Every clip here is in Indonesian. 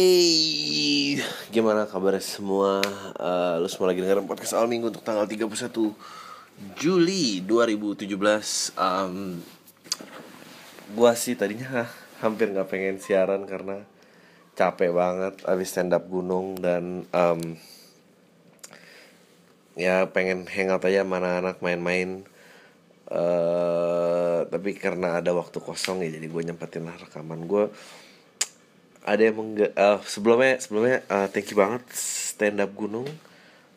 Hey, gimana kabar semua? Uh, lu semua lagi dengerin podcast awal minggu untuk tanggal 31 Juli 2017 um, Gua sih tadinya hampir gak pengen siaran karena capek banget abis stand up gunung dan um, ya pengen hangout aja mana anak main-main. Uh, tapi karena ada waktu kosong ya jadi gue nyempetin lah rekaman gue ada yang mengga uh, sebelumnya sebelumnya uh, thank you banget stand up gunung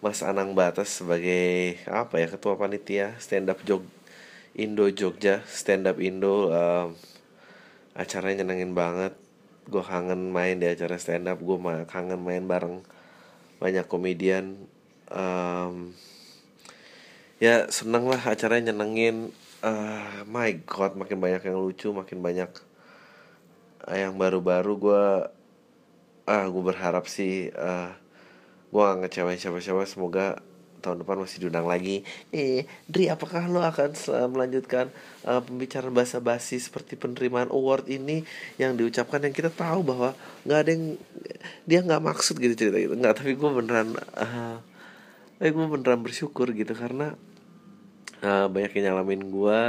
Mas Anang Batas sebagai apa ya ketua panitia stand up Jog Indo Jogja stand up Indo uh, acaranya nyenengin banget. Gue kangen main di acara stand up gue kangen main bareng banyak komedian um, ya seneng lah acaranya nyenengin. Uh, my god makin banyak yang lucu makin banyak yang baru-baru gue ah gue berharap sih uh, gue gak ngecewain siapa-siapa. Semoga tahun depan masih diundang lagi. Eh Dri apakah lo akan melanjutkan uh, pembicaraan bahasa basi seperti penerimaan award ini yang diucapkan? Yang kita tahu bahwa nggak ada yang dia nggak maksud gitu cerita gitu. Nggak tapi gue beneran uh, eh gue beneran bersyukur gitu karena uh, banyak yang nyalamin gue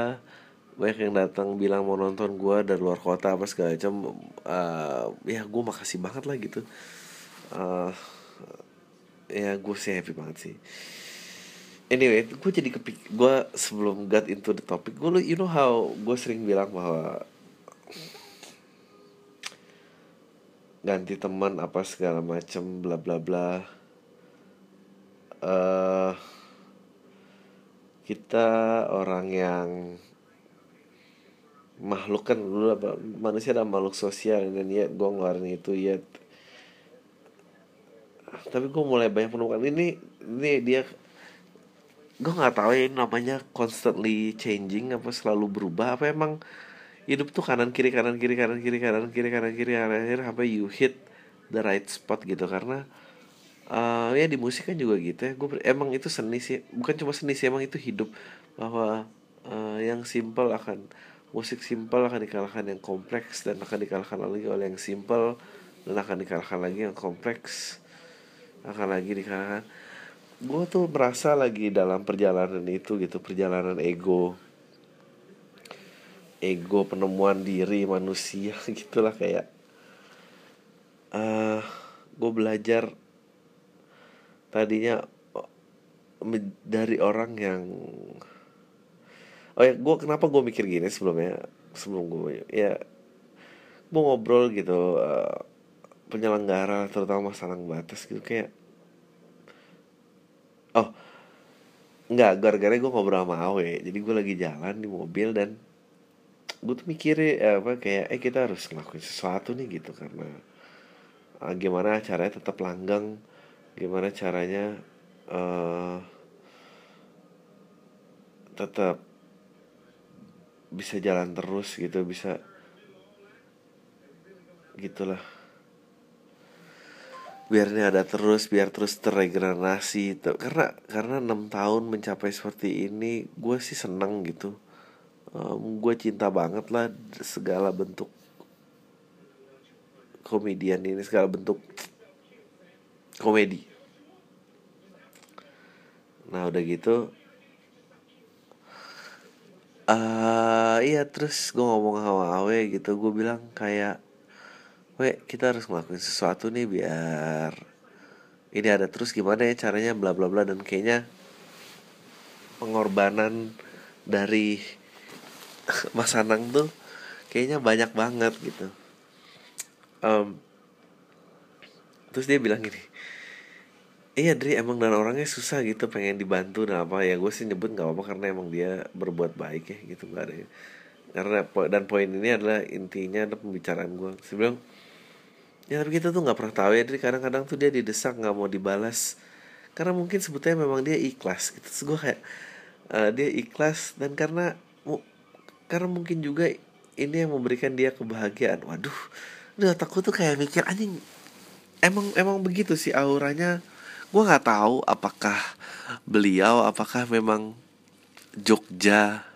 banyak yang datang bilang mau nonton gue dari luar kota apa segala macam. Uh, ya gue makasih banget lah gitu. Uh, ya gue sih happy banget sih. Anyway gue jadi kepik gue sebelum got into the topic gue you know how gue sering bilang bahwa ganti teman apa segala macam bla bla bla. Uh, kita orang yang makhluk kan dulu apa manusia adalah makhluk sosial dan ya gue ngeluarin itu ya. Tapi gue mulai banyak menemukan ini ini dia gue nggak tahu ya ini namanya constantly changing apa selalu berubah apa emang hidup tuh kanan kiri kanan kiri kanan kiri kanan kiri kanan kiri kanan kiri sampai you hit the right spot gitu karena uh, ya di musik kan juga gitu ya gue emang itu seni sih bukan cuma seni sih emang itu hidup bahwa uh, yang simple akan musik simpel akan dikalahkan yang kompleks dan akan dikalahkan lagi oleh yang simpel dan akan dikalahkan lagi yang kompleks. Akan lagi dikalahkan. Gue tuh merasa lagi dalam perjalanan itu gitu perjalanan ego. Ego penemuan diri manusia gitulah kayak uh, eh, gue belajar tadinya dari orang yang oh ya gue kenapa gue mikir gini sebelumnya? Sebelum gue ya mau ngobrol gitu uh, penyelenggara terutama masalah batas gitu kayak oh nggak gara-gara gue ngobrol sama Awe jadi gue lagi jalan di mobil dan gue tuh mikirin eh, apa kayak eh kita harus ngelakuin sesuatu nih gitu karena uh, gimana caranya tetap langgang gimana caranya uh, tetap bisa jalan terus gitu bisa gitulah. Biar ini ada terus biar terus terregenerasi karena karena enam tahun mencapai seperti ini gue sih seneng gitu. Um, gue cinta banget lah segala bentuk komedian ini segala bentuk komedi. Nah udah gitu uh, iya terus gue ngomong sama Awe gitu gue bilang kayak we kita harus ngelakuin sesuatu nih biar ini ada terus gimana ya caranya bla bla bla dan kayaknya pengorbanan dari Mas Anang tuh kayaknya banyak banget gitu. Um, terus dia bilang gini Iya Dri emang dan orangnya susah gitu pengen dibantu dan apa. Ya gue sih nyebut nggak apa-apa karena emang dia berbuat baik ya gitu gak ada karena dan poin ini adalah intinya adalah pembicaraan gue sebelum ya tapi kita tuh nggak pernah tahu ya Dri kadang-kadang tuh dia didesak nggak mau dibalas. Karena mungkin sebetulnya memang dia ikhlas gitu. Terus gue kayak uh, dia ikhlas dan karena karena mungkin juga ini yang memberikan dia kebahagiaan. Waduh udah takut tuh kayak mikir anjing emang emang begitu sih auranya gue nggak tahu apakah beliau apakah memang Jogja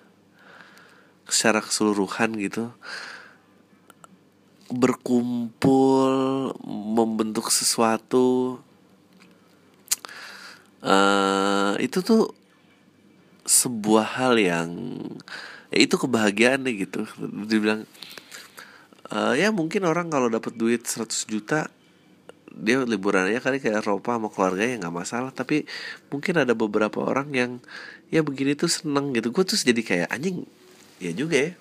secara keseluruhan gitu berkumpul membentuk sesuatu uh, itu tuh sebuah hal yang ya itu kebahagiaan deh gitu. Dibilang uh, ya mungkin orang kalau dapat duit 100 juta dia liburan aja kali kayak Eropa sama keluarga ya nggak masalah tapi mungkin ada beberapa orang yang ya begini tuh seneng gitu. Gue tuh jadi kayak anjing ya juga ya.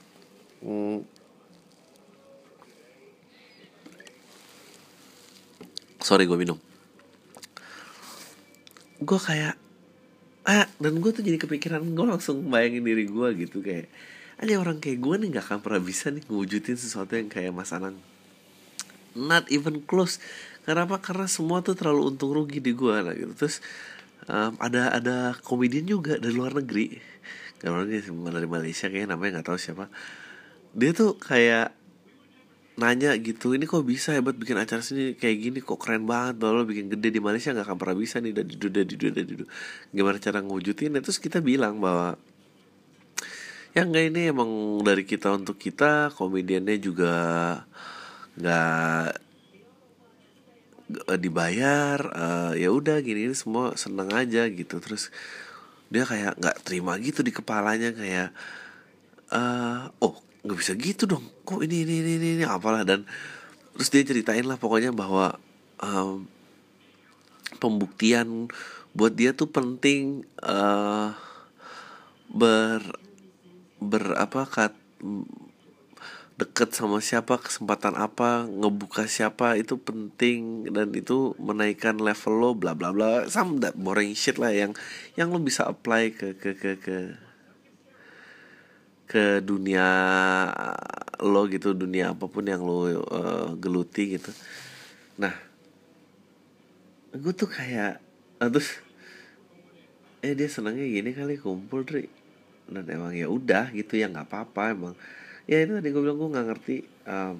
Hmm. sorry gue minum. Gue kayak ah dan gue tuh jadi kepikiran gue langsung bayangin diri gue gitu kayak ada orang kayak gue nih gak akan pernah bisa nih ngewujudin sesuatu yang kayak Mas Anang. Not even close kenapa? Karena semua tuh terlalu untung rugi di gue lah gitu. Terus um, ada ada komedian juga dari luar negeri. Luar negeri dari Malaysia kayaknya namanya nggak tahu siapa. Dia tuh kayak nanya gitu ini kok bisa hebat bikin acara sini kayak gini? Kok keren banget lo bikin gede di Malaysia nggak akan pernah bisa nih dan didu dan didu didu gimana cara ngewujudin? Nah, terus kita bilang bahwa ya enggak ini emang dari kita untuk kita komediannya juga nggak dibayar uh, ya udah gini ini semua seneng aja gitu. Terus dia kayak nggak terima gitu di kepalanya kayak uh, oh nggak bisa gitu dong. Kok ini ini ini ini, ini apalah. Dan terus dia ceritain lah pokoknya bahwa um, pembuktian buat dia tuh penting uh, ber ber apa kat deket sama siapa kesempatan apa ngebuka siapa itu penting. Dan itu menaikkan level lo bla bla bla. Some that boring shit lah yang yang lo bisa apply ke ke ke ke ke dunia lo gitu dunia apa pun yang lo uh, geluti gitu. Nah gue tuh kayak uh, terus eh dia senangnya gini kali kumpul Dri dan emang ya udah gitu ya nggak apa-apa emang ya itu tadi gue bilang gue nggak ngerti um,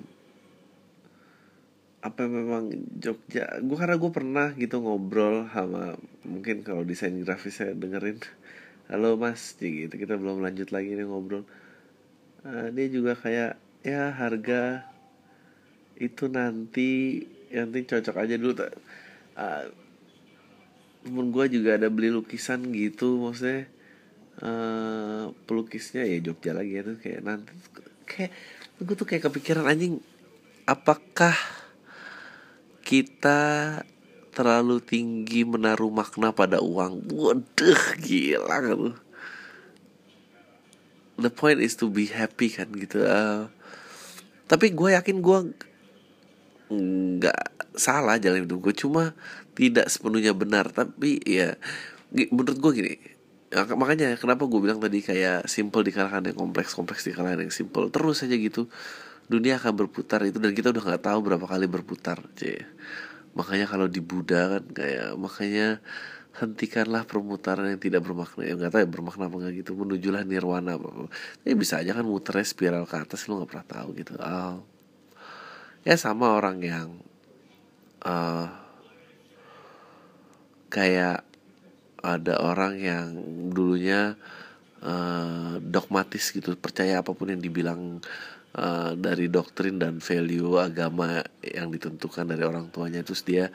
apa memang Jogja gue karena gue pernah gitu ngobrol sama mungkin kalau desain grafis saya dengerin. Halo mas. Gitu kita belum lanjut lagi nih ngobrol. Uh, dia juga kayak ya harga itu nanti nanti cocok aja dulu. Uh, temen gue juga ada beli lukisan gitu maksudnya uh, pelukisnya ya Jogja lagi ya tuh kayak nanti kayak gue tuh kayak kepikiran anjing apakah kita terlalu tinggi menaruh makna pada uang? Waduh gila kan the point is to be happy kan gitu. Uh, tapi gue yakin gue nggak salah jalan hidup gue cuma tidak sepenuhnya benar. Tapi ya menurut gue gini ya, makanya kenapa gue bilang tadi kayak simple dikalahkan yang kompleks kompleks dikalahkan yang simple. Terus aja gitu dunia akan berputar itu dan kita udah nggak tahu berapa kali berputar cie makanya kalau di Buddha kan kayak makanya hentikanlah permutaran yang tidak bermakna ya nggak tahu ya bermakna apa enggak gitu menujulah nirwana tapi bisa aja kan muternya spiral ke atas lu nggak pernah tahu gitu. Oh. ya sama orang yang uh, kayak ada orang yang dulunya uh, dogmatis gitu percaya apa pun yang dibilang uh, dari doktrin dan value agama yang ditentukan dari orang tuanya. Terus dia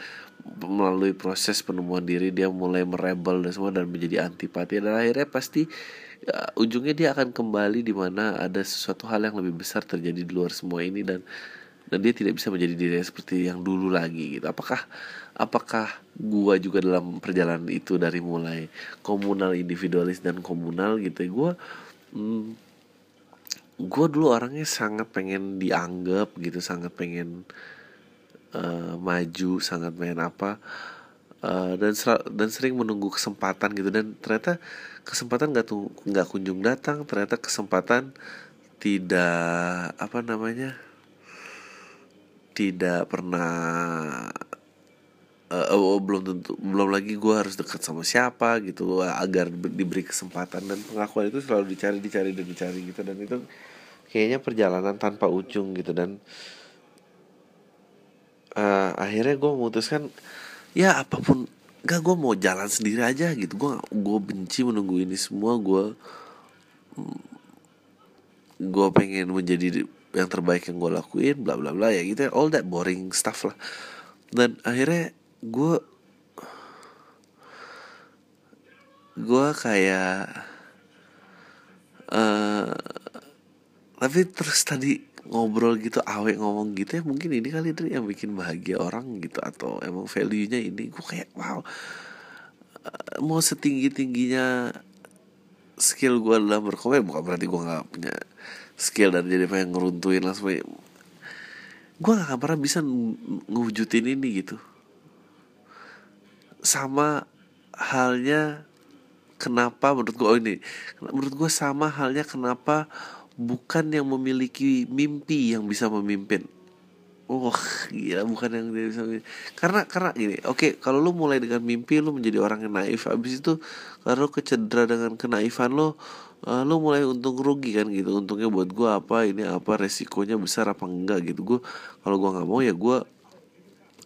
melalui proses penemuan diri dia mulai merebel dan semua dan menjadi antipati. Dan akhirnya pasti ya, ujungnya dia akan kembali di mana ada sesuatu hal yang lebih besar terjadi di luar semua ini dan dan dia tidak bisa menjadi diri seperti yang dulu lagi gitu. Apakah apakah gua juga dalam perjalanan itu dari mulai komunal individualis dan komunal gitu ya gua hmm, gua dulu orangnya sangat pengen dianggap gitu sangat pengen uh, maju sangat main apa uh, dan dan sering menunggu kesempatan gitu. Dan ternyata kesempatan nggak tuh nggak kunjung datang ternyata kesempatan tidak apa namanya tidak pernah uh, oh, belum tentu belum lagi gue harus dekat sama siapa gitu agar diberi kesempatan dan pengakuan itu selalu dicari dicari dan dicari gitu. Dan itu kayaknya perjalanan tanpa ujung gitu. Dan uh, akhirnya gue memutuskan ya apa pun gak gue mau jalan sendiri aja gitu. Gue gue benci menunggu ini semua. Gue gue pengen menjadi yang terbaik yang gue lakuin bla bla bla ya gitu. All that boring stuff lah. Dan akhirnya gue gue kayak uh, tapi terus tadi ngobrol gitu awet ngomong gitu ya mungkin ini kali itu yang bikin bahagia orang gitu atau emang value nya ini. Gue kayak wow uh, mau setinggi tingginya skill gue dalam berkomen bukan berarti gue nggak punya skill dan jadi pengen ngeruntuin langsung gue gak akan pernah bisa ngewujudin ini gitu sama halnya kenapa menurut gue oh ini menurut gue sama halnya kenapa bukan yang memiliki mimpi yang bisa memimpin. Oh gila bukan yang dia bisa Karena karena gini Oke okay, kalau lu mulai dengan mimpi Lu menjadi orang yang naif Abis itu Kalau kecedera dengan kenaifan lu uh, Lu mulai untung rugi kan gitu. Untungnya buat gue apa Ini apa resikonya besar apa enggak gitu. Gue Kalau gue nggak mau ya gue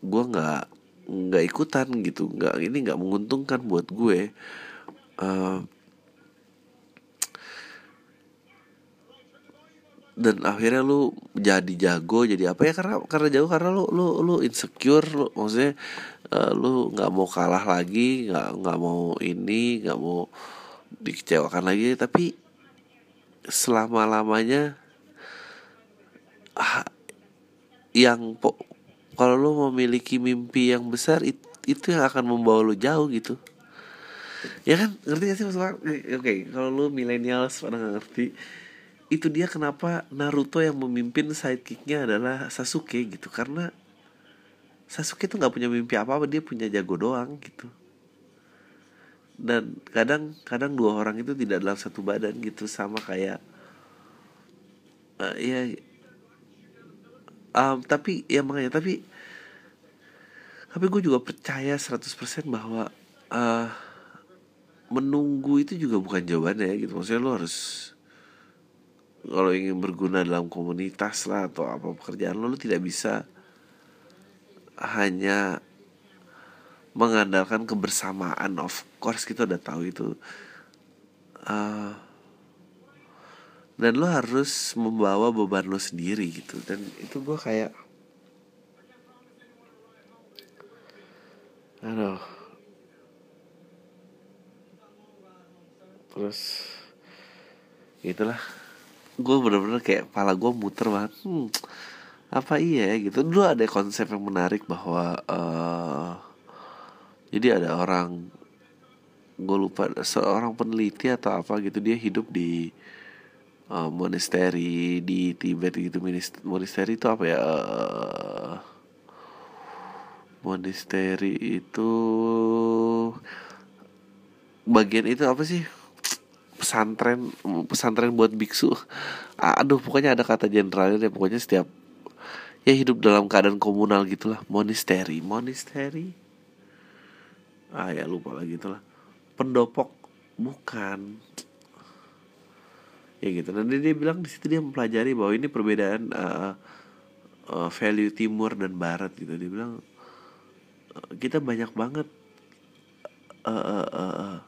Gue nggak nggak ikutan gitu nggak ini nggak menguntungkan buat gue. Uh, dan akhirnya lu jadi jago jadi apa ya? Karena karena jago karena lu lu lu insecure lu maksudnya uh, lu nggak mau kalah lagi nggak nggak mau ini nggak mau dikecewakan lagi. Tapi selama lamanya ah, yang po, kalau lu memiliki mimpi yang besar it, itu yang akan membawa lu jauh gitu. Ya kan? Ngerti gak sih maksudnya oke okay, kalau lu milenial pada nggak ngerti itu dia kenapa Naruto yang memimpin sidekicknya adalah Sasuke gitu. Karena Sasuke tuh nggak punya mimpi apa apa dia punya jago doang gitu. Dan kadang kadang dua orang itu tidak dalam satu badan gitu. Sama kayak uh, ya um, tapi ya makanya tapi tapi gue juga percaya 100% bahwa uh, menunggu itu juga bukan jawabannya gitu. Maksudnya lo harus kalau ingin berguna dalam komunitas lah atau apa pekerjaan lo, lo tidak bisa hanya mengandalkan kebersamaan. Of course kita udah tahu itu. Uh, dan lo harus membawa beban lo sendiri gitu. Dan itu gue kayak aduh. Terus itulah. Gue bener-bener kayak kepala gue muter banget. Hmm, apa iya ya gitu. Dulu ada konsep yang menarik bahwa uh, jadi ada orang gue lupa seorang peneliti atau apa gitu dia hidup di uh, monasteri di Tibet gitu. Monasteri itu apa ya? Uh, monasteri itu bagian itu apa sih? Pesantren pesantren buat biksu. Aduh pokoknya ada kata generalnya deh. Pokoknya setiap ya hidup dalam keadaan komunal gitulah. Monasteri monasteri. Ah ya lupa lagi itulah. Pendopok bukan ya gitu. Dan dia, bilang di situ dia mempelajari bahwa ini perbedaan uh, uh, value timur dan barat gitu. Dia bilang uh, kita banyak banget uh, uh, uh,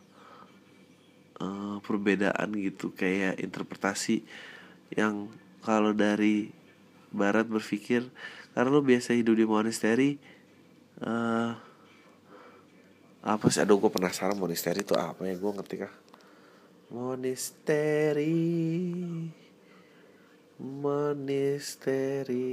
uh, perbedaan gitu. Kayak interpretasi yang kalau dari barat berpikir karena lo biasa hidup di monasteri uh, apa sih? Aduh gue penasaran monasteri itu apa ya? Gue ngerti kah monasteri monasteri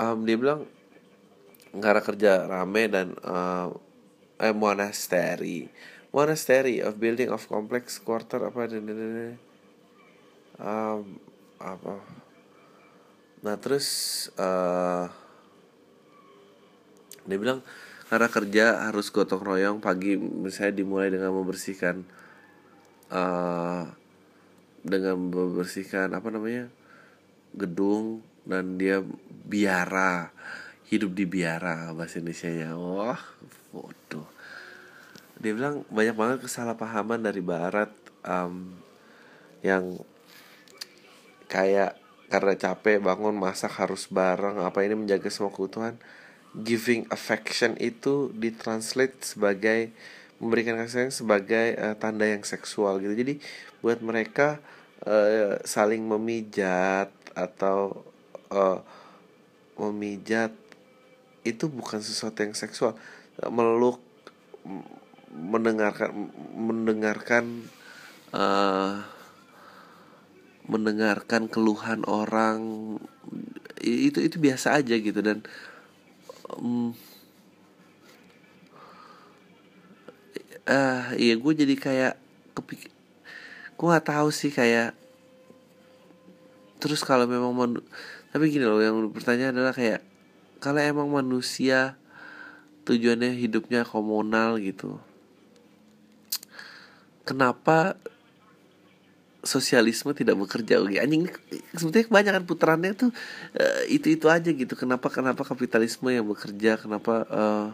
um, dia bilang karena kerja rame dan uh, eh monastery monastery of building of complex quarter apa ini um, apa nah terus uh, dia bilang karena kerja harus gotong royong pagi misalnya dimulai dengan membersihkan uh, dengan membersihkan apa namanya gedung dan dia biara hidup di biara bahasa Indonesia nya wah foto dia bilang banyak banget kesalahpahaman dari barat um, yang kayak karena capek bangun masak harus bareng apa ini menjaga semua keutuhan giving affection itu ditranslate sebagai memberikan kasih sayang sebagai uh, tanda yang seksual gitu. Jadi buat mereka uh, saling memijat atau uh, memijat itu bukan sesuatu yang seksual. Meluk mendengarkan mendengarkan uh, mendengarkan keluhan orang itu itu biasa aja gitu. Dan um, uh, iya gue jadi kayak kepik gue nggak tahu sih kayak terus kalau memang manu tapi gini loh yang bertanya adalah kayak kalau emang manusia tujuannya hidupnya komunal gitu kenapa sosialisme tidak bekerja. Oke anjing sebetulnya kebanyakan putarannya tuh uh, eh, itu itu aja gitu. Kenapa kenapa kapitalisme yang bekerja? Kenapa uh,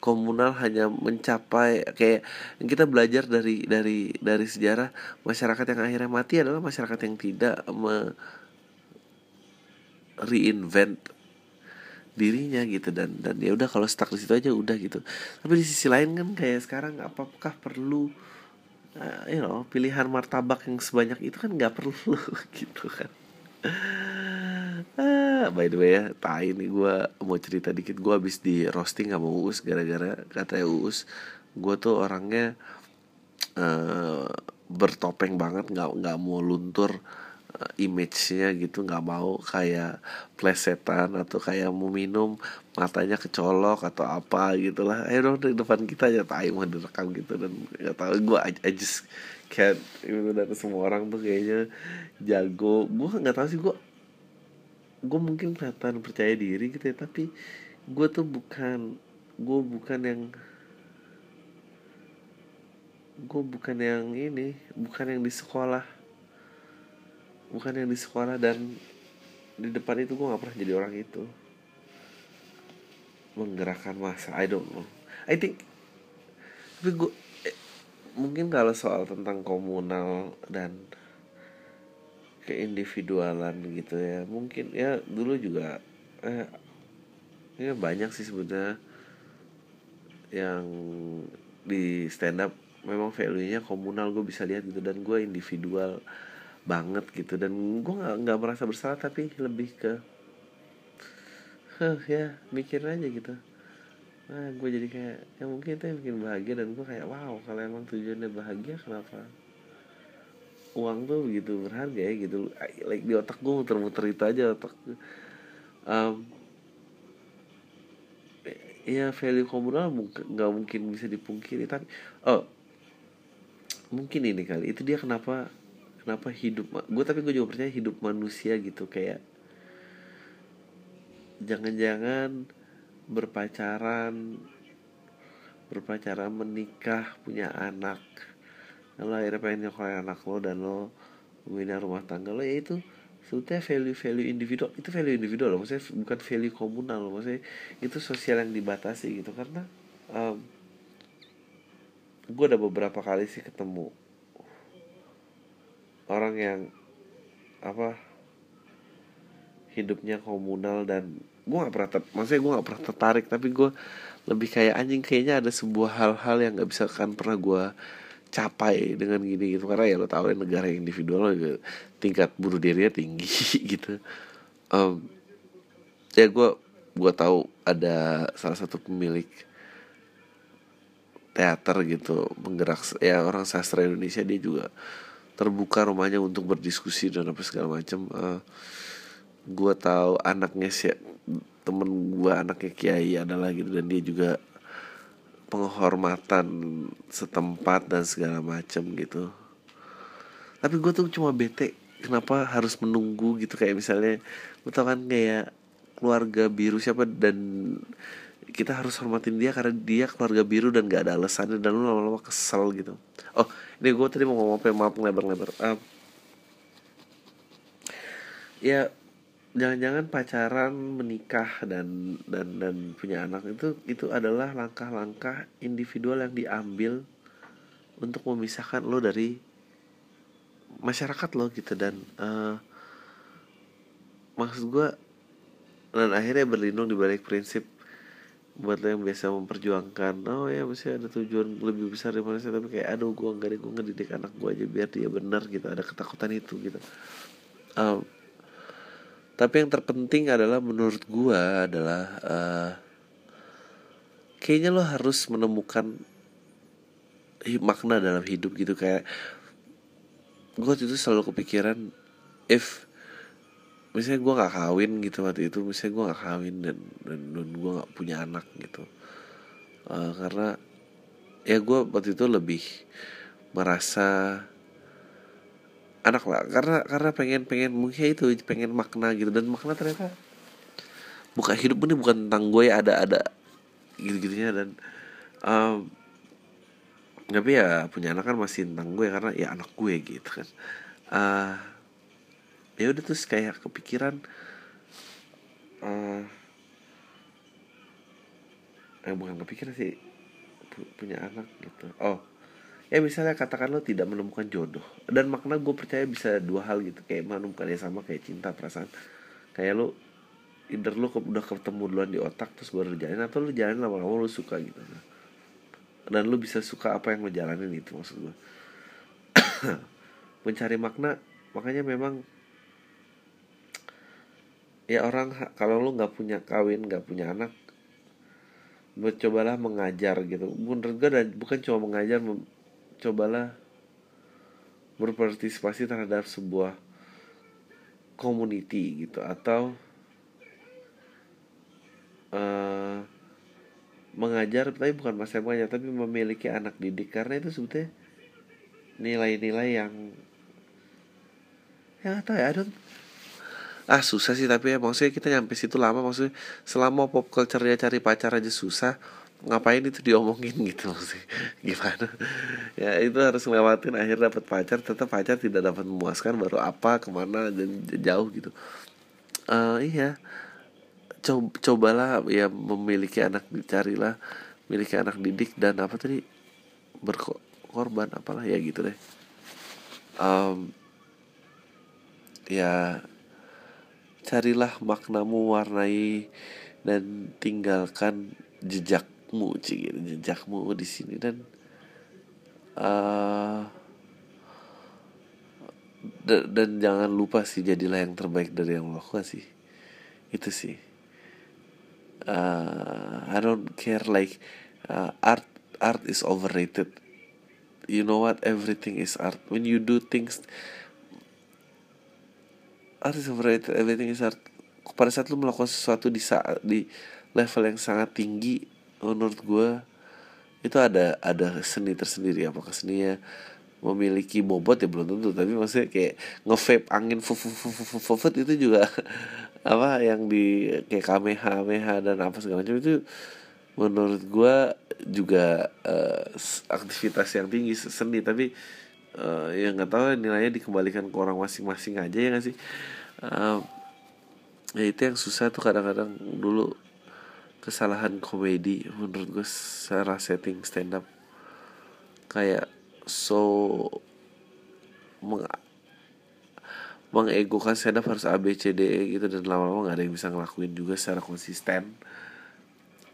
komunal hanya mencapai? Kayak kita belajar dari dari dari sejarah masyarakat yang akhirnya mati adalah masyarakat yang tidak me reinvent dirinya gitu. Dan dan ya udah kalau stuck di situ aja udah gitu. Tapi di sisi lain kan kayak sekarang apakah perlu uh, you know pilihan martabak yang sebanyak itu kan nggak perlu gitu kan. Ah, by the way ya tai nih gue mau cerita dikit. Gue habis di roasting sama Uus gara-gara kata Uus gue tuh orangnya uh, bertopeng banget nggak nggak mau luntur uh, image-nya gitu nggak mau kayak plesetan atau kayak mau minum matanya kecolok atau apa gitulah. Ayo dong di depan kita aja. Tai mau direkam gitu dan nggak tahu. Gue I, I just can't itu dari semua orang tuh kayaknya jago. Gue nggak tahu sih gue gue mungkin kelihatan percaya diri gitu ya. Tapi gue tuh bukan gue bukan yang gue bukan yang ini bukan yang di sekolah. Bukan yang di sekolah dan di depan itu gue nggak pernah jadi orang itu menggerakkan masa I don't know. I think tapi gue eh, mungkin kalau soal tentang komunal dan keindividualan gitu ya mungkin ya dulu juga eh ya banyak sih sebenarnya yang di stand up memang value-nya komunal gue bisa lihat gitu. Dan gue individual banget gitu. Dan gue nggak nggak merasa bersalah tapi lebih ke huh ya mikir aja gitu. Nah gue jadi kayak ya mungkin itu yang bikin bahagia dan gue kayak wow kalau emang tujuannya bahagia kenapa uang tuh begitu berharga ya? Gitu. Like di otak gue muter-muter itu aja otak um, ya value komunal nggak mungkin bisa dipungkiri tapi oh mungkin ini kali itu dia kenapa kenapa hidup gue tapi gue juga percaya hidup manusia gitu kayak jangan-jangan berpacaran berpacaran menikah punya anak. Lo akhirnya pengen nyokokin anak lo dan lo membina rumah tangga lo ya itu sebetulnya value-value individual itu value individual loh. Maksudnya bukan value komunal loh. Maksudnya itu sosial yang dibatasi gitu. Karena um, gue udah beberapa kali sih ketemu orang yang apa hidupnya komunal dan gue gak pernah maksudnya gue gak pernah tertarik tapi gue lebih kayak anjing kayaknya ada sebuah hal-hal yang gak bisa kan pernah gue capai dengan gini gitu. Karena ya lo tau ya negara individual juga tingkat bunuh dirinya tinggi gitu. Um, ya gue gue tahu ada salah satu pemilik teater gitu menggerak ya orang sastra Indonesia dia juga terbuka rumahnya untuk berdiskusi dan apa segala macam uh, gue tahu anaknya sih temen gue anaknya kiai adalah gitu dan dia juga penghormatan setempat dan segala macam gitu. Tapi gue tuh cuma bete kenapa harus menunggu gitu? Kayak misalnya gue tau kan kayak keluarga biru siapa dan kita harus hormatin dia karena dia keluarga biru dan gak ada alasannya dan lu lama-lama kesel gitu. Oh ini gue tadi mau ngomong apa ya? maaf lebar-lebar uh, ya jangan-jangan pacaran menikah dan dan dan punya anak itu itu adalah langkah-langkah individual yang diambil untuk memisahkan lo dari masyarakat lo gitu. Dan uh, maksud gue dan akhirnya berlindung di balik prinsip buat lo yang biasa memperjuangkan. Oh ya mesti ada tujuan lebih besar dari manusia tapi kayak aduh gue nggak gue ngedidik anak gue aja biar dia benar gitu. Ada ketakutan itu gitu. Um, tapi yang terpenting adalah menurut gue adalah uh, kayaknya lo harus menemukan makna dalam hidup gitu. Kayak gue itu selalu kepikiran if misalnya gue nggak kawin gitu waktu itu misalnya gue nggak kawin dan dan, dan gue nggak punya anak gitu. Uh, karena ya gue waktu itu lebih merasa anak lah. Karena karena pengen pengen mungkin itu pengen makna gitu. Dan makna ternyata bukan hidup ini bukan tentang gue ya ada ada gitu gitunya dan um, tapi ya punya anak kan masih tentang gue karena ya anak gue gitu kan. Uh, ya udah terus kayak kepikiran uh, eh bukan kepikiran sih punya anak gitu. Oh ya misalnya katakan lo tidak menemukan jodoh dan makna gue percaya bisa dua hal gitu kayak menemukan yang sama kayak cinta perasaan. Kayak lo either lo udah ketemu duluan di otak terus baru jalan atau lo jalan lama-lama lo suka gitu. Dan lo bisa suka apa yang lo jalanin itu maksud gue. Mencari makna makanya memang ya orang kalau lu nggak punya kawin nggak punya anak cobalah mengajar gitu. Menurut gue dan bukan cuma mengajar cobalah berpartisipasi terhadap sebuah community gitu atau uh, mengajar tapi bukan masa mengajar tapi memiliki anak didik. Karena itu sebetulnya nilai-nilai yang ya tahu ya ah susah sih tapi ya maksudnya kita nyampe situ lama maksudnya selama pop culture ya cari pacar aja susah ngapain itu diomongin gitu maksudnya gimana? Ya itu harus ngelewatin akhir dapat pacar tetap pacar tidak dapat memuaskan baru apa ke mana dan jauh gitu. Uh, iya. Coba cobalah ya memiliki anak carilah memiliki anak didik dan apa tadi? Berkorban apalah ya gitu deh. Um, ya carilah maknamu warnai dan tinggalkan jejakmu cik jejakmu di sini. Dan uh, dan, dan jangan lupa sih jadilah yang terbaik dari yang lo lakukan sih. Itu sih. Uh, I don't care like uh, art art is overrated. You know what? Everything is art. When you do things art is overrated. Everything is art. Pada saat lu melakukan sesuatu di saat di level yang sangat tinggi menurut gue itu ada ada seni tersendiri. Apakah seninya memiliki bobot? Ya belum tentu. Tapi maksudnya kayak ngevape angin fufut kesalahan komedi menurut gue secara setting stand up kayak so meng mengegokan stand up harus A B C D E gitu dan lama-lama nggak ada yang bisa ngelakuin juga secara konsisten.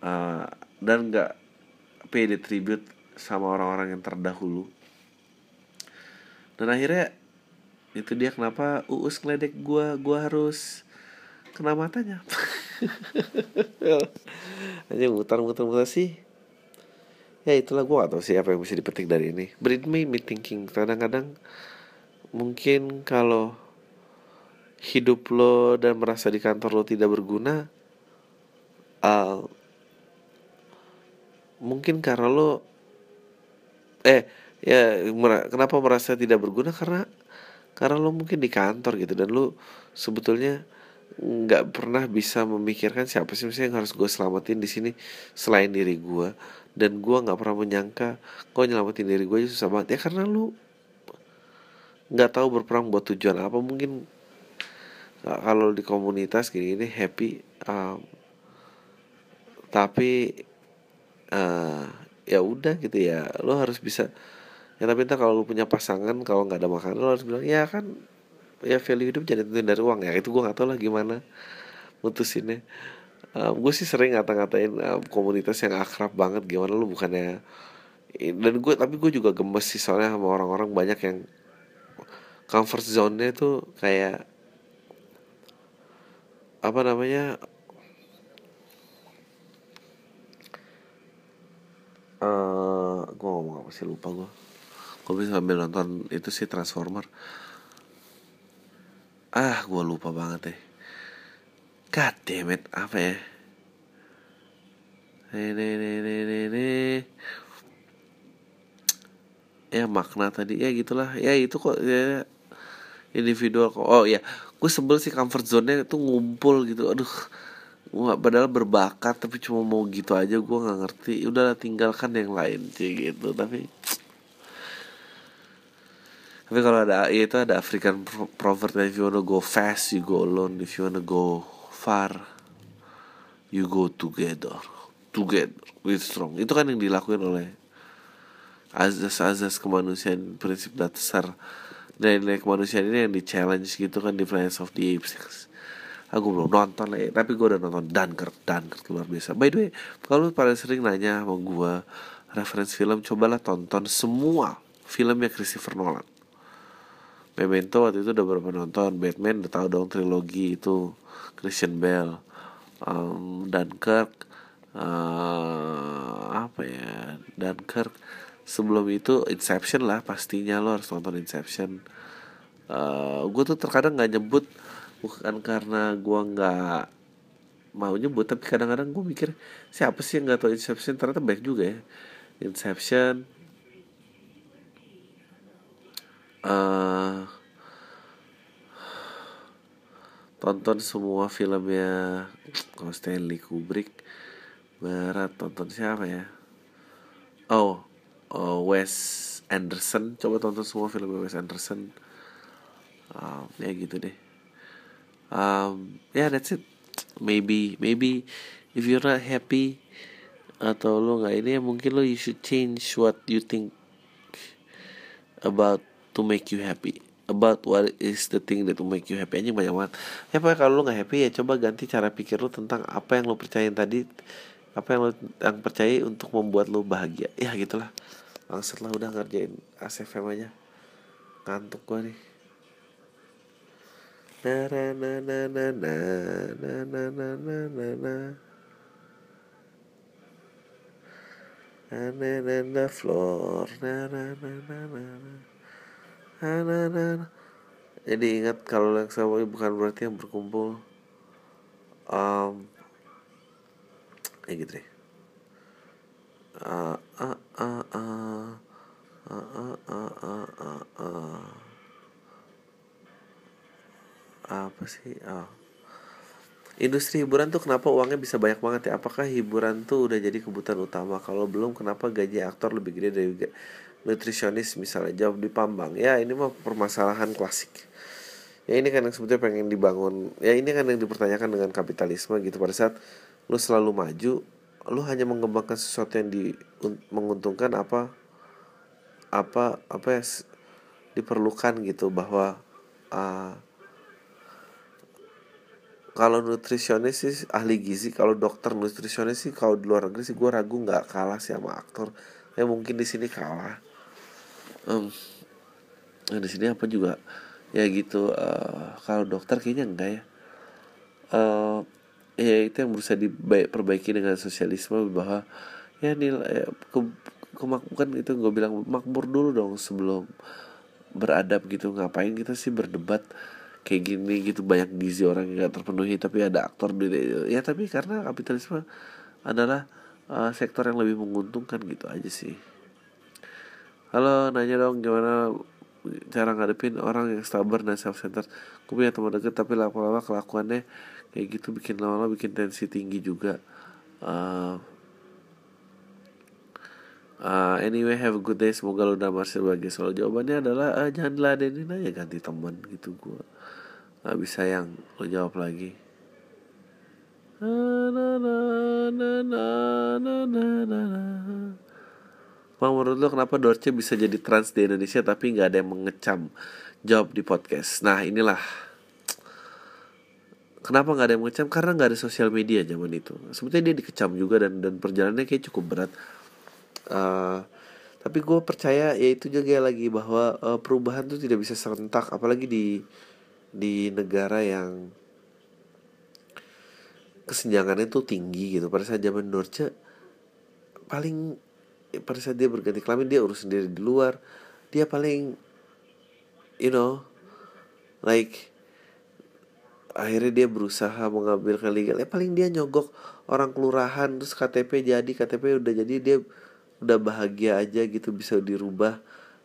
Uh, dan nggak pay tribute sama orang-orang yang terdahulu. Dan akhirnya itu dia kenapa uus ngeledek gua gua harus kena matanya. Aja mutar mutar sih. Ya itulah gua gak tahu sih apa yang bisa dipetik dari ini. Bring me me thinking. Kadang-kadang mungkin kalau hidup lo dan merasa di kantor lo tidak berguna uh, mungkin karena lo eh ya kenapa merasa tidak berguna? Karena karena lo mungkin di kantor gitu dan lo sebetulnya nggak pernah bisa memikirkan siapa sih misalnya yang harus gue selamatin di sini selain diri gue dan gue nggak pernah menyangka kok nyelamatin diri gue susah banget. Ya karena lo nggak tahu berperang buat tujuan apa. Mungkin kalau di komunitas gini ini happy um, tapi uh, ya udah gitu ya. Lo harus bisa ya tapi entah kalau lu punya pasangan kalau nggak ada makanan lu harus bilang ya kan ya value hidup jadi tentuin dari uang ya. Itu gue nggak tahu lah gimana mutusinnya. Um, gue sih sering ngata-ngatain um, komunitas yang akrab banget. Gimana lu bukannya dan gue tapi gue juga gemes sih soalnya sama orang-orang banyak yang comfort zone-nya tuh kayak apa namanya uh, gue ngomong apa sih? Lupa gue gue bisa sambil nonton itu sih Transformer ah gue lupa banget deh. God damn it apa ya? Ini ini ini ini ya makna tadi ya gitulah. Ya itu kok ya individual kok. Oh ya gue sebel sih comfort zone-nya itu ngumpul gitu. Aduh gue padahal berbakat tapi cuma mau gitu aja gue nggak ngerti. Udah tinggalkan yang lain sih gitu. Tapi tapi kalau ada ya itu ada African proverb if you wanna go fast you go alone. If you wanna go far you go together. Together with strong. Itu kan yang dilakuin oleh azas-azas kemanusiaan prinsip dasar nilai-nilai kemanusiaan ini yang di challenge gitu kan di Planet of the Apes. Aku belum nonton lah tapi gue udah nonton Dunkirk Dunkirk luar biasa. By the way kalau paling sering nanya sama gue reference film cobalah tonton semua filmnya Christopher Nolan Memento waktu itu udah berapa nonton Batman udah tahu dong trilogi itu. Christian Bale um, Dunkirk uh, apa ya Dunkirk. Sebelum itu Inception lah pastinya. Lo harus nonton Inception. Uh, gue tuh terkadang nggak nyebut bukan karena gue nggak mau nyebut tapi kadang-kadang gue mikir siapa sih yang nggak tahu Inception? Ternyata baik juga ya. Inception uh, tonton semua filmnya kalau Stanley Kubrick. Berat tonton siapa ya? Oh uh, Wes Anderson. Coba tonton semua film Wes Anderson. Um, ya gitu deh. Um, ya yeah, that's it. Maybe maybe if you're not happy atau lo nggak ini ya mungkin lo you should change what you think about to make you happy about what is the thing that will make you happy aja banyak banget ya pak kalau lo nggak happy ya coba ganti cara pikir lo tentang apa yang lo percayain tadi apa yang lo yang percaya untuk membuat lo bahagia ya gitulah Bangsat lah udah ngerjain ACFM aja Ngantuk gua nih na na na na na na na na na na na na na na na na floor na na na na na jadi ingat kalau yang sama bukan berarti yang berkumpul. Um, kayak gitu deh. Apa sih? Oh. industri hiburan tuh kenapa uangnya bisa banyak banget ya? Apakah hiburan tuh udah jadi kebutuhan utama? Kalau belum kenapa gaji aktor lebih gede dari nutrisionis misalnya jawab di Pambang. Ya ini mah permasalahan klasik. Ya ini kan yang sebetulnya pengen dibangun ya ini kan yang dipertanyakan dengan kapitalisme gitu. Pada saat lu selalu maju lu hanya mengembangkan sesuatu yang di menguntungkan apa apa apa ya diperlukan gitu bahwa uh, kalau nutrisionis sih ahli gizi kalau dokter nutrisionis sih kalau di luar negeri sih gue ragu nggak kalah sih sama aktor. Ya mungkin di sini kalah um, nah di sini apa juga? Ya gitu uh, kalau dokter kayaknya enggak ya. Uh, ya itu yang berusaha diperbaiki dengan sosialisme bahwa ya nilai ke, kemakmuran itu gue bilang makmur dulu dong sebelum beradab gitu. Ngapain kita sih berdebat kayak gini gitu? Banyak gizi orang yang gak terpenuhi tapi ada aktor ya tapi karena kapitalisme adalah uh, sektor yang lebih menguntungkan gitu aja sih halo nanya dong gimana cara ngadepin orang yang sabar dan self centered gue punya teman deket tapi lama-lama kelakuannya kayak gitu bikin lama-lama bikin tensi tinggi juga. Uh, uh, anyway have a good day. Semoga lo udah masih sebagai soal jawabannya adalah uh, jangan ladenin aja ganti teman gitu gue nggak bisa yang lo jawab lagi Bang menurut lo kenapa Dorce bisa jadi trans di Indonesia tapi nggak ada yang mengecam jawab di podcast? Nah inilah. Kenapa nggak ada yang mengecam? Karena nggak ada sosial media zaman itu. Sebetulnya dia dikecam juga dan dan perjalanannya kayak cukup berat. Uh, tapi gue percaya ya itu juga lagi bahwa uh, perubahan tuh tidak bisa serentak apalagi di di negara yang kesenjangannya tuh tinggi gitu. Pada saat zaman Dorce paling pada saat dia berganti kelamin dia urus sendiri di luar. Dia paling you know like akhirnya dia berusaha mengambil legal. Ya paling dia nyogok orang kelurahan terus KTP jadi KTP udah jadi dia udah bahagia aja gitu bisa dirubah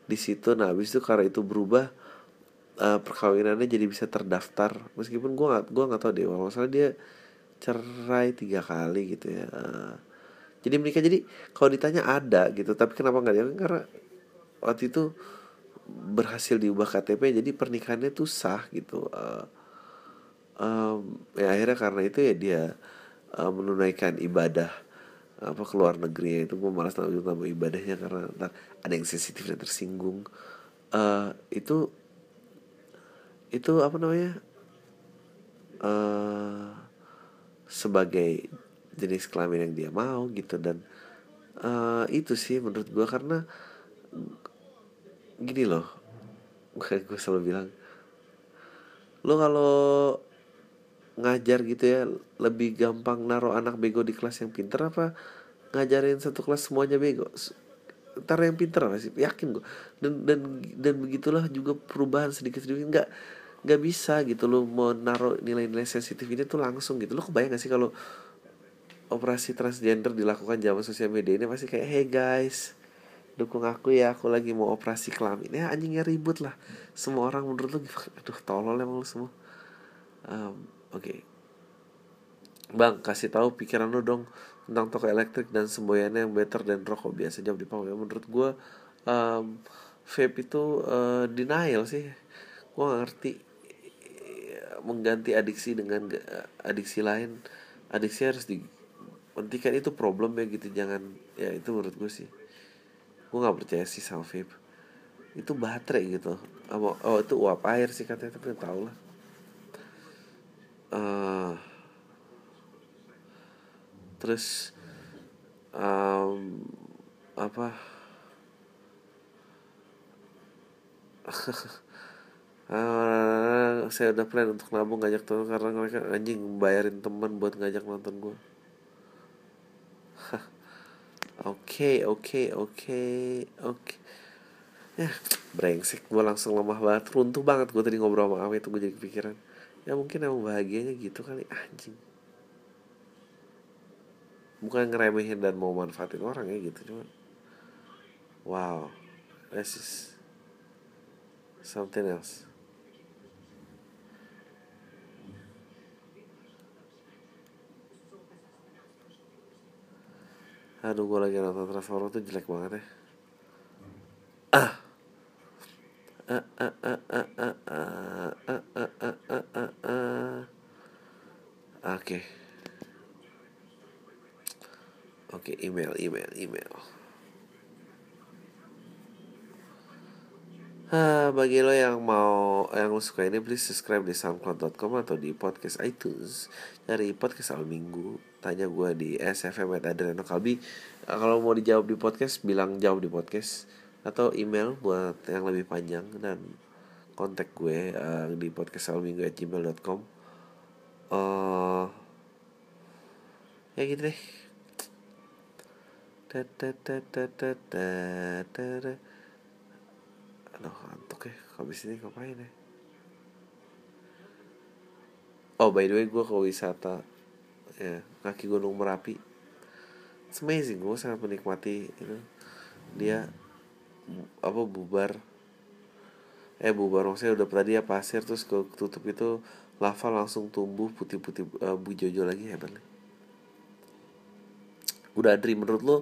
di situ. Nah habis itu karena itu berubah uh, perkawinannya jadi bisa terdaftar. Meskipun gue nggak gua nggak tahu deh masalah dia cerai tiga kali gitu ya. Uh, jadi menikah jadi kalau ditanya ada gitu tapi kenapa nggak dia karena waktu itu berhasil diubah KTP jadi pernikahannya tuh sah gitu. Uh, um, ya akhirnya karena itu ya dia uh, menunaikan ibadah apa keluar negeri. Itu gue malas tahu nama ibadahnya karena ntar ada yang sensitif dan tersinggung. Uh, itu itu apa namanya? Uh, sebagai jenis kelamin yang dia mau gitu. Dan uh, itu sih menurut gue karena gini loh gue selalu bilang lo kalau ngajar gitu ya lebih gampang naruh anak bego di kelas yang pinter apa ngajarin satu kelas semuanya bego? Ntar yang pinter sih? Yakin gue dan dan dan begitulah juga perubahan sedikit sedikit. Nggak nggak bisa gitu lo mau naruh nilai-nilai sensitif ini tuh langsung gitu. Lo kebayang gak sih kalau operasi transgender dilakukan zaman sosial media ini pasti kayak hey guys dukung aku ya aku lagi mau operasi kelamin ya anjingnya ribut lah semua orang menurut lo aduh tolol emang lo semua um, Oke. Okay. Bang, kasih tahu pikiran lu dong tentang toko elektrik dan semboyannya yang better dan rokok biasa jawab di panggung. Menurut gue um, vape itu uh, denial sih. Gue gak ngerti mengganti adiksi dengan adiksi lain. Adiksi harus dihentikan itu problem ya gitu. Jangan ya itu menurut gue sih. Gue gak percaya sih sama vape. Itu baterai gitu. Oh itu uap air sih katanya tapi tau lah uh, terus um, apa uh, saya udah plan untuk nabung ngajak teman karena mereka anjing bayarin teman buat ngajak nonton gue Oke, oke, oke, oke. Ya, brengsek gue langsung lemah banget, runtuh banget gue tadi ngobrol sama Awe itu gue jadi kepikiran. Ya mungkin emang bahagianya gitu kali anjing. Bukan ngeremehin dan mau manfaatin orang ya gitu cuma wow this is something else aduh gue lagi nonton Transformers tuh jelek banget ya ah Oke. Oke, email, email, email. Ha, bagi lo yang mau yang lo suka ini please subscribe di soundcloud.com atau di podcast iTunes dari podcast al minggu tanya gue di sfm Adriano Kalbi. Kalau mau dijawab di podcast bilang jawab di podcast atau email buat yang lebih panjang dan kontak gue uh, di podcast minggu at gmail.com uh, ya gitu deh. Aduh ngantuk ya. Habis ini ngapain ya? Oh by the way gue ke wisata ya kaki gunung merapi. It's amazing gue sangat menikmati itu dia apa bubar. Eh bubar maksudnya udah tadi ya pasir terus ketutup itu lava langsung tumbuh putih-putih uh, bu jojo lagi hebat nih. Udah Adri menurut lo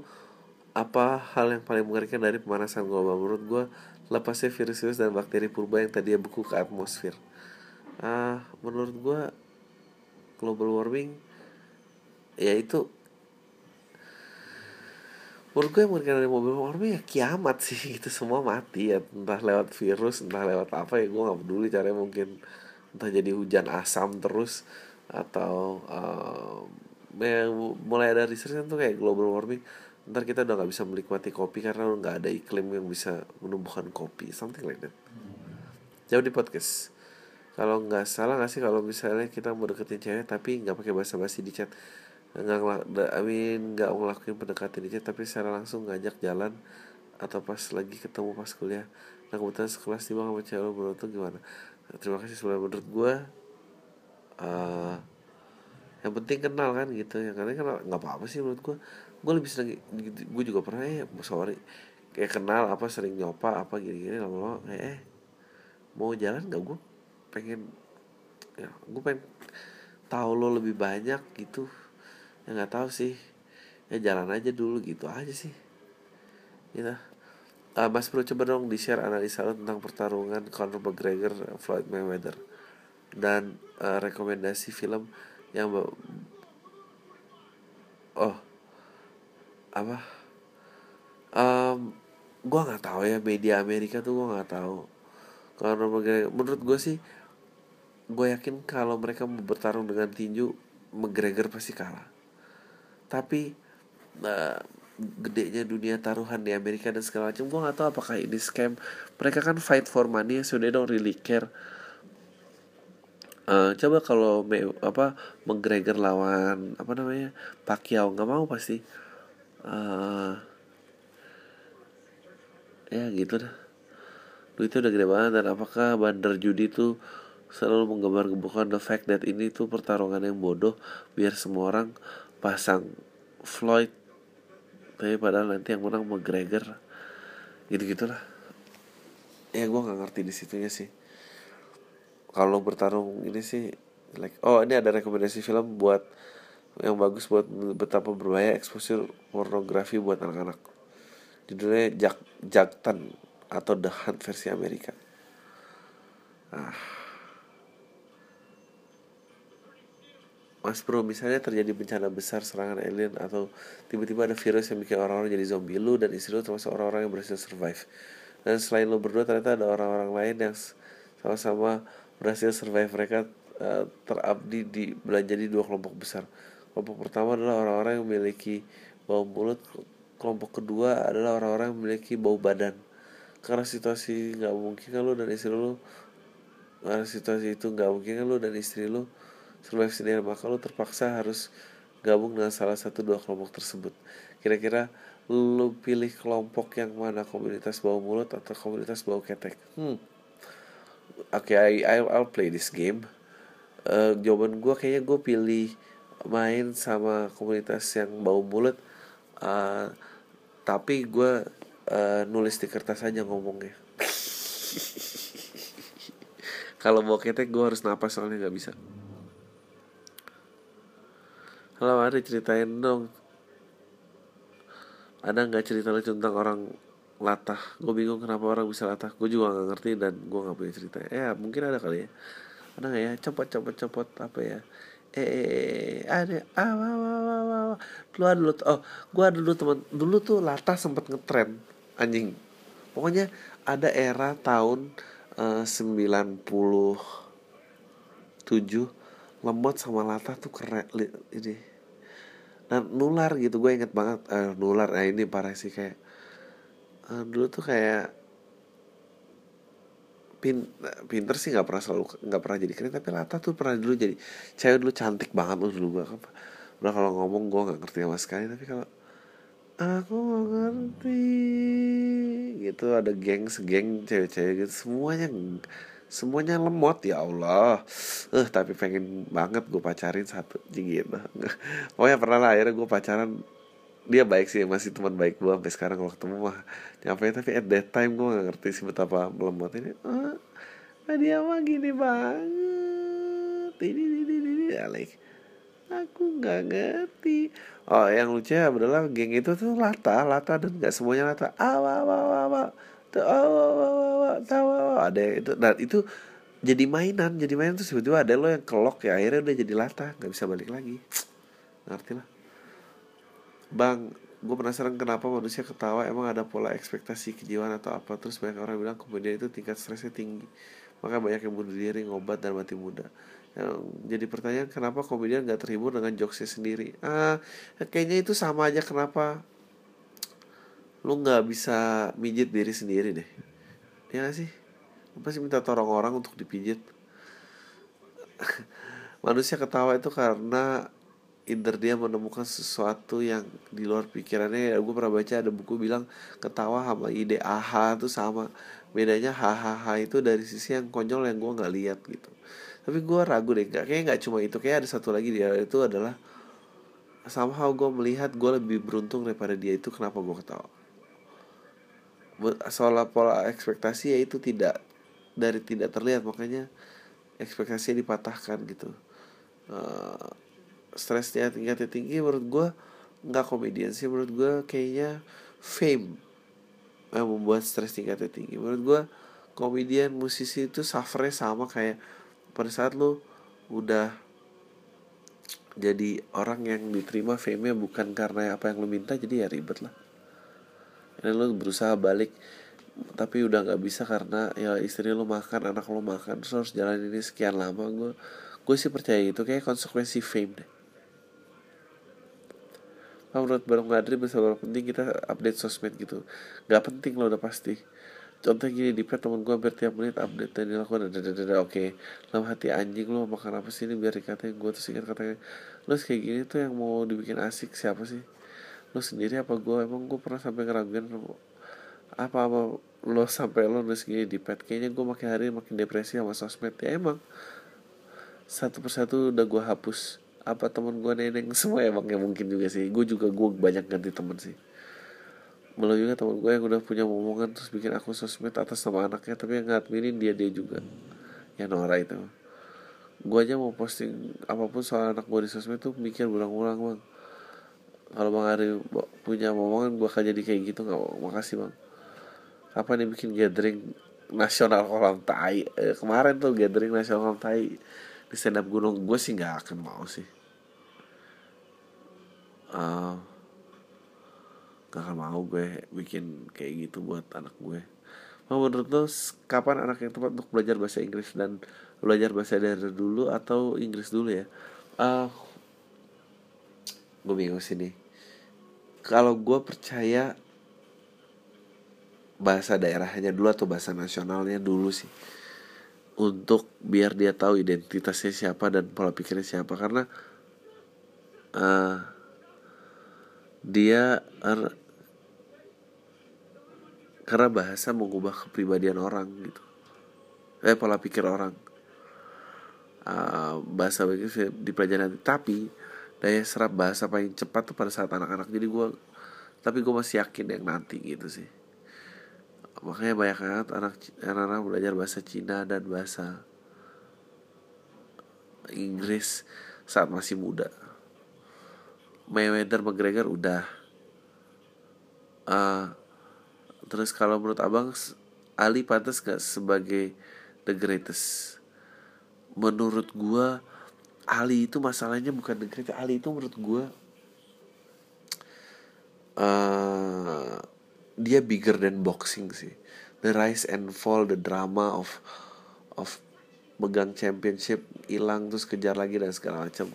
apa hal yang paling mengerikan dari pemanasan global menurut gue lepasnya virus-virus dan bakteri purba yang tadinya beku ke atmosfer. Uh, menurut gue global warming ya itu menurut gue yang mengerikan dari mobil warming ya kiamat sih itu semua mati ya. Entah lewat virus entah lewat apa ya gue nggak peduli caranya. Mungkin entah jadi hujan asam terus atau um, ya, mulai ada kan tuh kayak global warming. Ntar kita udah nggak bisa menikmati kopi karena nggak ada iklim yang bisa menumbuhkan kopi something like that. Jauh di podcast. Kalau nggak salah nggak sih kalau misalnya kita mau deketin cewek tapi nggak pakai bahasa basi di chat nggak mean nggak ngelakuin pendekatan chat tapi secara langsung ngajak jalan atau pas lagi ketemu pas kuliah. Nah kebetulan sekelas tiba sama cewek menurut tuh gimana? Terima kasih sebenarnya. Menurut gue uh, yang penting kenal kan gitu ya. Karena kan nggak apa apa sih menurut gue gue lebih sering gitu, gue juga pernah ya sorry kayak kenal apa sering nyopa apa gini-gini lama-lama kayak eh mau jalan gak gue pengen ya gue pengen tahu lo lebih banyak gitu ya nggak tahu sih. Ya jalan aja dulu gitu aja sih. Gitu. Uh, Mas Bro coba dong di share analisa lo tentang pertarungan Conor McGregor Floyd Mayweather. Dan uh, rekomendasi film yang oh. Apa? Um, gue nggak tahu ya media Amerika tuh gue nggak tahu karena menurut gue sih gue yakin kalau mereka bertarung dengan tinju McGregor pasti kalah tapi uh, gedenya dunia taruhan di Amerika dan segala macam gue nggak tahu apakah ini scam. Mereka kan fight for money so they don't really care. Uh, coba kalau apa McGregor lawan apa namanya Pacquiao nggak mau pasti. Uh, ya gitu dah. Duitnya udah gede banget dan apakah bandar judi tuh selalu menggambar-gemburkan the fact that ini tuh pertarungan yang bodoh biar semua orang pasang Floyd tapi padahal nanti yang menang McGregor gitu gitulah ya gue nggak ngerti di situnya sih. Kalau bertarung ini sih like oh ini ada rekomendasi film buat yang bagus buat betapa berbahaya eksposur pornografi buat anak-anak. Judulnya Jak Jaktan atau The Hunt versi Amerika. Ah Mas bro, misalnya terjadi bencana besar serangan alien atau tiba-tiba ada virus yang bikin orang-orang jadi zombie lu dan istri lu termasuk orang-orang yang berhasil survive. Dan selain lu berdua ternyata ada orang-orang lain yang sama-sama berhasil survive. Mereka uh, terabdi di belanja di dua kelompok besar. Kelompok pertama adalah orang-orang yang memiliki bau mulut. Kelompok kedua adalah orang-orang yang memiliki bau badan. Karena situasi nggak mungkin kan lo dan istri lo karena situasi itu nggak mungkin kan lo dan istri lo survive sendiri maka lo terpaksa harus gabung dengan salah satu dua kelompok tersebut. Kira-kira lo pilih kelompok yang mana komunitas bau mulut atau komunitas bau ketek? Hmm. Oke okay, I'll play this game. Uh, jawaban gue kayaknya gue pilih main sama komunitas yang bau mulut. Uh, tapi gue uh, nulis di kertas aja ngomongnya. Kalau mau ketek gue harus napas soalnya nggak bisa halo ada ceritain dong. Ada nggak cerita lucu tentang orang latah? Gue bingung kenapa orang bisa latah. Gue juga nggak ngerti dan gue nggak punya cerita. Ya mungkin ada kali ya. Ada nggak ya? Copot copot copot apa ya? Eh ada. Ah wah wah wah wah ada dulu oh gua dulu teman dulu tuh Lata sempet ngetren anjing. Pokoknya ada era tahun eh, puluh tujuh lemot sama Lata tuh keren ini. Dan nular gitu gue inget banget uh, nular nah ini parah sih kayak uh, dulu tuh kayak pin pinter sih nggak pernah selalu nggak pernah jadi keren tapi Lata tuh pernah dulu jadi cewek dulu cantik banget loh dulu gue udah kalau ngomong gue nggak ngerti sama sekali tapi kalau aku nggak ngerti gitu ada geng segeng cewek-cewek gitu semuanya semuanya lemot ya Allah. Eh tapi pengen banget gue pacarin satu. Gitu pokoknya pernah lah akhirnya gue pacaran. Dia baik sih masih teman baik gue sampai sekarang kalau ketemu mah. Nyampe tapi at that time gue gak ngerti sih betapa melemot ini ah dia mah gini banget. Ini ini ini ini ya, like aku nggak ngerti. Oh yang lucu ya adalah geng itu tuh lata. Lata dan nggak semuanya lata. Awa awa awa awa tuh awa awa awa tahu ada itu. Dan itu jadi mainan jadi mainan tuh tiba-tiba ada lo yang kelok ya akhirnya udah jadi lata nggak bisa balik lagi. Ngerti lah. Bang, gue penasaran kenapa manusia ketawa emang ada pola ekspektasi kejiwaan atau apa? Terus banyak orang bilang kemudian itu tingkat stresnya tinggi. Maka banyak yang bunuh diri ngobat dan mati muda. Jadi pertanyaan kenapa komedian nggak terhibur dengan jokesnya sendiri? Ah kayaknya itu sama aja kenapa lu nggak bisa mijit diri sendiri deh. Ya gak sih? Lu pasti minta tolong orang untuk dipijit. Manusia ketawa itu karena inter dia menemukan sesuatu yang di luar pikirannya. Ya gue pernah baca ada buku bilang ketawa sama ide aha tuh sama. Bedanya hahaha itu dari sisi yang konyol yang gue nggak lihat gitu. Tapi gue ragu deh kayaknya nggak cuma itu kayak ada satu lagi dia itu adalah somehow gue melihat gue lebih beruntung daripada dia itu kenapa gue ketawa soal pola ekspektasi ya itu tidak dari tidak terlihat. Makanya ekspektasinya dipatahkan gitu. Uh, stresnya tingkatnya tinggi menurut gue nggak komedian sih. Menurut gue kayaknya fame yang membuat stres tingkatnya tinggi. Menurut gue komedian musisi itu suffernya sama kayak pada saat lo udah jadi orang yang diterima fame-nya bukan karena apa yang lo minta jadi ya ribet lah dan lo berusaha balik tapi udah nggak bisa karena ya istri lo makan anak lo makan terus harus jalan ini sekian lama. Gue gue sih percaya itu kayak konsekuensi fame deh. Nah, menurut Bang Gadri bersama penting kita update sosmed gitu? Gak penting lo udah pasti. Contoh gini di pet temen gue hampir tiap menit update dan dilakukan. Ada ada oke. Okay. dalam hati anjing lo makan apa sih ini? Biar dikatain gue terus ingat katanya lo kayak gini tuh yang mau dibikin asik siapa sih lo sendiri apa gue emang gue pernah sampai ngeraguin apa apa lo sampai lo nulis gini di pet? Kayaknya gue makin hari makin depresi sama sosmed. Ya emang satu persatu udah gue hapus. Apa teman gue neneng semua emang ya mungkin juga sih. Gue juga gue banyak ganti temen sih. Malah juga teman gue yang udah punya omongan terus bikin aku sosmed atas nama anaknya tapi yang ngadminin dia dia juga. Ya Nora itu. Gue aja mau posting apa pun soal anak gue di sosmed tuh mikir berulang-ulang bang kalau bang Ari punya omongan gue akan jadi kayak gitu nggak makasih bang. Apa nih bikin gathering nasional kolam tai? Eh, kemarin tuh gathering nasional kolam tai di stand up gunung. Gue sih nggak akan mau sih. Uh, akan mau gue bikin kayak gitu buat anak gue. Mau menurut lo kapan anak yang tepat untuk belajar bahasa Inggris? Dan belajar bahasa daerah dulu atau Inggris dulu ya? Uh, gue bingung sih nih. Kalau gue percaya bahasa daerahnya dulu atau bahasa nasionalnya dulu sih. Untuk biar dia tahu identitasnya siapa dan pola pikirnya siapa. Karena uh, dia er, karena bahasa mengubah kepribadian orang gitu. Eh pola pikir orang. Uh, bahasa begitu dipelajari tapi daya serap bahasa paling cepat tuh pada saat anak-anak. Jadi gue tapi gue masih yakin yang nanti gitu sih. Makanya banyak banget anak anak belajar bahasa Cina dan bahasa Inggris saat masih muda. Mayweather McGregor udah. Uh, terus kalau menurut abang Ali pantas gak sebagai the greatest? Menurut gua Ali itu masalahnya bukan greatest Ali itu menurut gua uh, dia bigger than boxing sih. The rise and fall the drama of of megang championship hilang terus kejar lagi dan segala macam.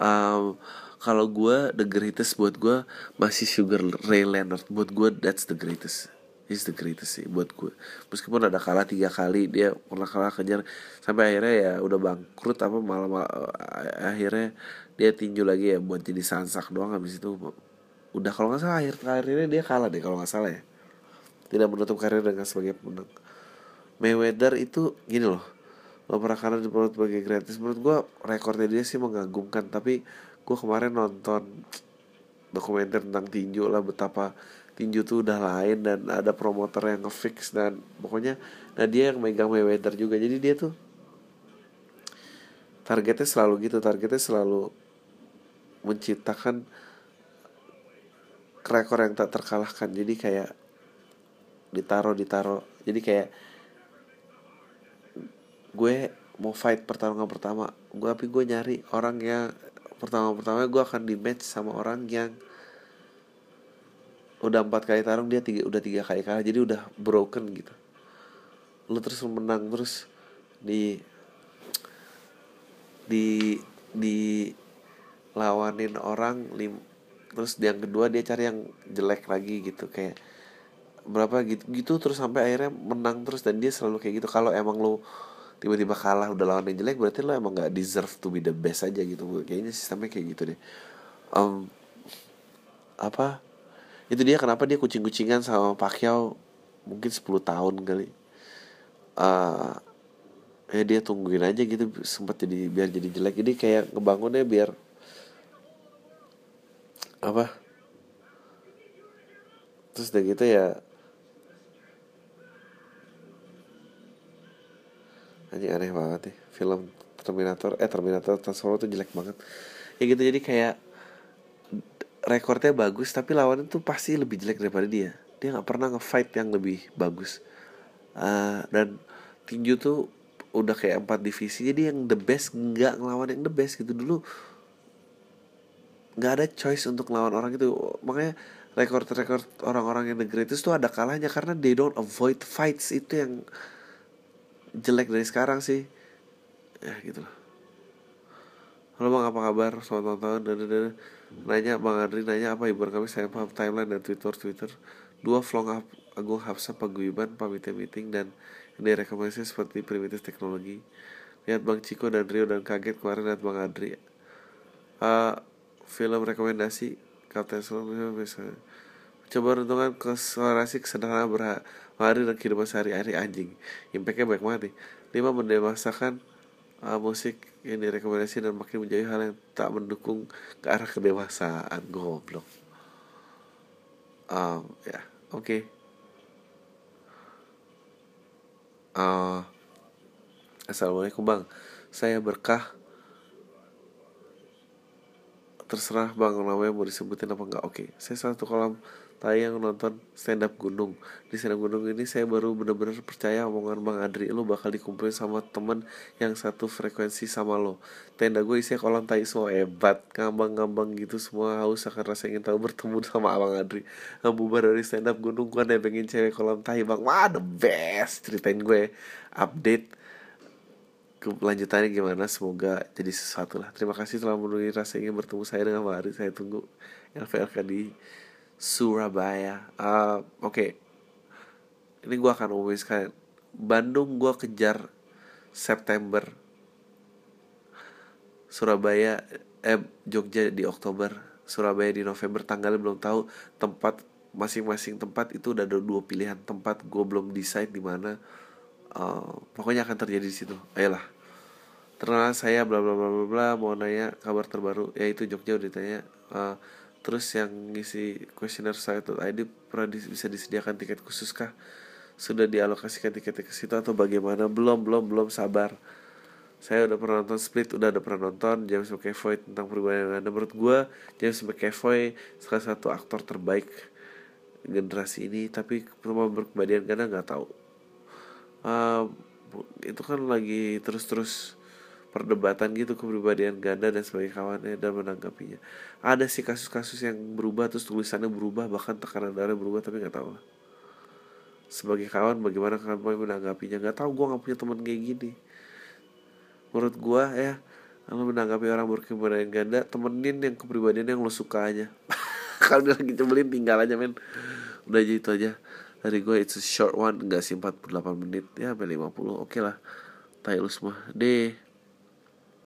Um, kalau gue the greatest buat gue masih Sugar Ray Leonard. Buat gue that's the greatest is the greatest sih buat gue. Meskipun ada kalah tiga kali dia pernah kalah kejar sampai akhirnya ya udah bangkrut apa malah, malah akhirnya dia tinju lagi ya buat jadi sansak doang habis itu udah kalau nggak salah akhir karirnya dia kalah deh kalau nggak salah ya. Tidak menutup karir dengan sebagai pemenang. Mayweather itu gini loh lo pernah kalah di sebagai gratis menurut gue rekornya dia sih mengagumkan tapi gue kemarin nonton dokumenter tentang tinju lah betapa tinju tuh udah lain dan ada promotor yang ngefix dan pokoknya nah dia yang megang Mayweather juga. Jadi dia tuh targetnya selalu gitu targetnya selalu menciptakan rekor yang tak terkalahkan. Jadi kayak ditaruh ditaruh. Jadi kayak gue mau fight pertarungan pertama gue tapi gue nyari orang yang pertama-pertama gue akan di match sama orang yang udah empat kali tarung dia tiga udah tiga kali kalah jadi udah broken gitu. Lu terus menang terus di di di lawanin orang lim terus yang kedua dia cari yang jelek lagi gitu kayak berapa gitu gitu terus sampai akhirnya menang terus dan dia selalu kayak gitu. Kalau emang lo tiba-tiba kalah udah lawan yang jelek berarti lo emang gak deserve to be the best aja gitu. Kayaknya sistemnya kayak gitu deh. Um, apa itu dia kenapa dia kucing-kucingan sama Pacquiao mungkin 10 tahun kali. Uh, ya dia tungguin aja gitu sempat jadi biar jadi jelek. Jadi kayak ngebangunnya biar apa? Terus udah gitu ya anjing aneh banget nih film Terminator eh Terminator Transformer tuh jelek banget. Ya gitu jadi kayak rekornya bagus tapi lawannya tuh pasti lebih jelek daripada dia. Dia nggak pernah ngefight yang lebih bagus. Uh, dan tinju tuh udah kayak empat divisi jadi yang the best nggak ngelawan yang the best gitu. Dulu nggak ada choice untuk ngelawan orang itu. Makanya rekor-rekor orang-orang yang the greatest tuh ada kalahnya karena they don't avoid fights. Itu yang jelek dari sekarang sih. Ya gitu loh. Halo bang. Apa kabar? Selamat tahun. Dan nanya bang Adri nanya apa ibu kami? Saya paham timeline dan twitter twitter. Dua vlog Agung Hapsa paguyuban pamit meeting dan ini rekomendasi seperti primitif teknologi. Lihat Bang Ciko dan Rio dan kaget kemarin lihat Bang Adri uh, film rekomendasi Captain Slow bisa coba renungan konsentrasi kesederhanaan berhak hari dan kehidupan sehari-hari anjing. Impactnya baik banget nih. Lima mendemasakan uh, musik yang direkomendasi dan makin menjadi hal yang tak mendukung ke arah kedewasaan goblok um, ya oke okay. uh, assalamualaikum bang saya berkah terserah bang namanya mau disebutin apa enggak oke okay. saya satu kolam tayang nonton stand up gunung. Di stand up gunung ini saya baru bener-bener percaya omongan bang Adri lo bakal dikumpulin sama temen yang satu frekuensi sama lo. Tenda gue isinya kolam tai semua hebat ngambang-ngambang gitu semua haus akan rasa ingin tahu bertemu sama abang Adri. Bubar dari stand up gunung gue nebengin cewek kolam tai bang. Wah the best ceritain gue. Update. Kelanjutannya gimana? Semoga jadi sesuatu lah. Terima kasih telah menunggu rasa ingin bertemu saya dengan Pak Ari saya tunggu LVLK di Surabaya. Uh, oke. Okay. ini gue akan umumin sekalian. Bandung gue kejar September. Surabaya eh Jogja di Oktober. Surabaya di November tanggalnya belum tahu. Tempat masing-masing tempat itu udah ada dua pilihan tempat. Gue belum decide di mana. Uh, pokoknya akan terjadi di situ. Ayolah. Terkenal saya bla bla bla bla bla. Mau nanya kabar terbaru. Yaitu Jogja udah ditanya. Uh, terus yang ngisi kuesioner saya tuh ID pernah di, bisa disediakan tiket khusus kah? Sudah dialokasikan tiket ke situ atau bagaimana? Belum belum belum sabar. Saya udah pernah nonton Split udah ada pernah nonton James McAvoy tentang perubahan menurut gue James McAvoy salah satu aktor terbaik generasi ini tapi cuma berkebahagiaan karena nggak tahu. Uh, itu kan lagi terus-terus perdebatan gitu kepribadian ganda dan sebagai kawannya dan menanggapinya. Ada sih kasus-kasus yang berubah terus tulisannya berubah bahkan tekanan darah berubah tapi nggak tahu sebagai kawan bagaimana kawan menanggapinya? Nggak tahu gue nggak punya teman kayak gini. Menurut gue ya kalau menanggapi orang berkepribadian ganda temenin yang kepribadian yang lo suka aja. Kalau dia lagi cebelin tinggal aja men. Udah aja itu aja. Dari gue it's a short one. Enggak sih 48 menit. Ya sampai 50 oke okay lah tayo semua. Deh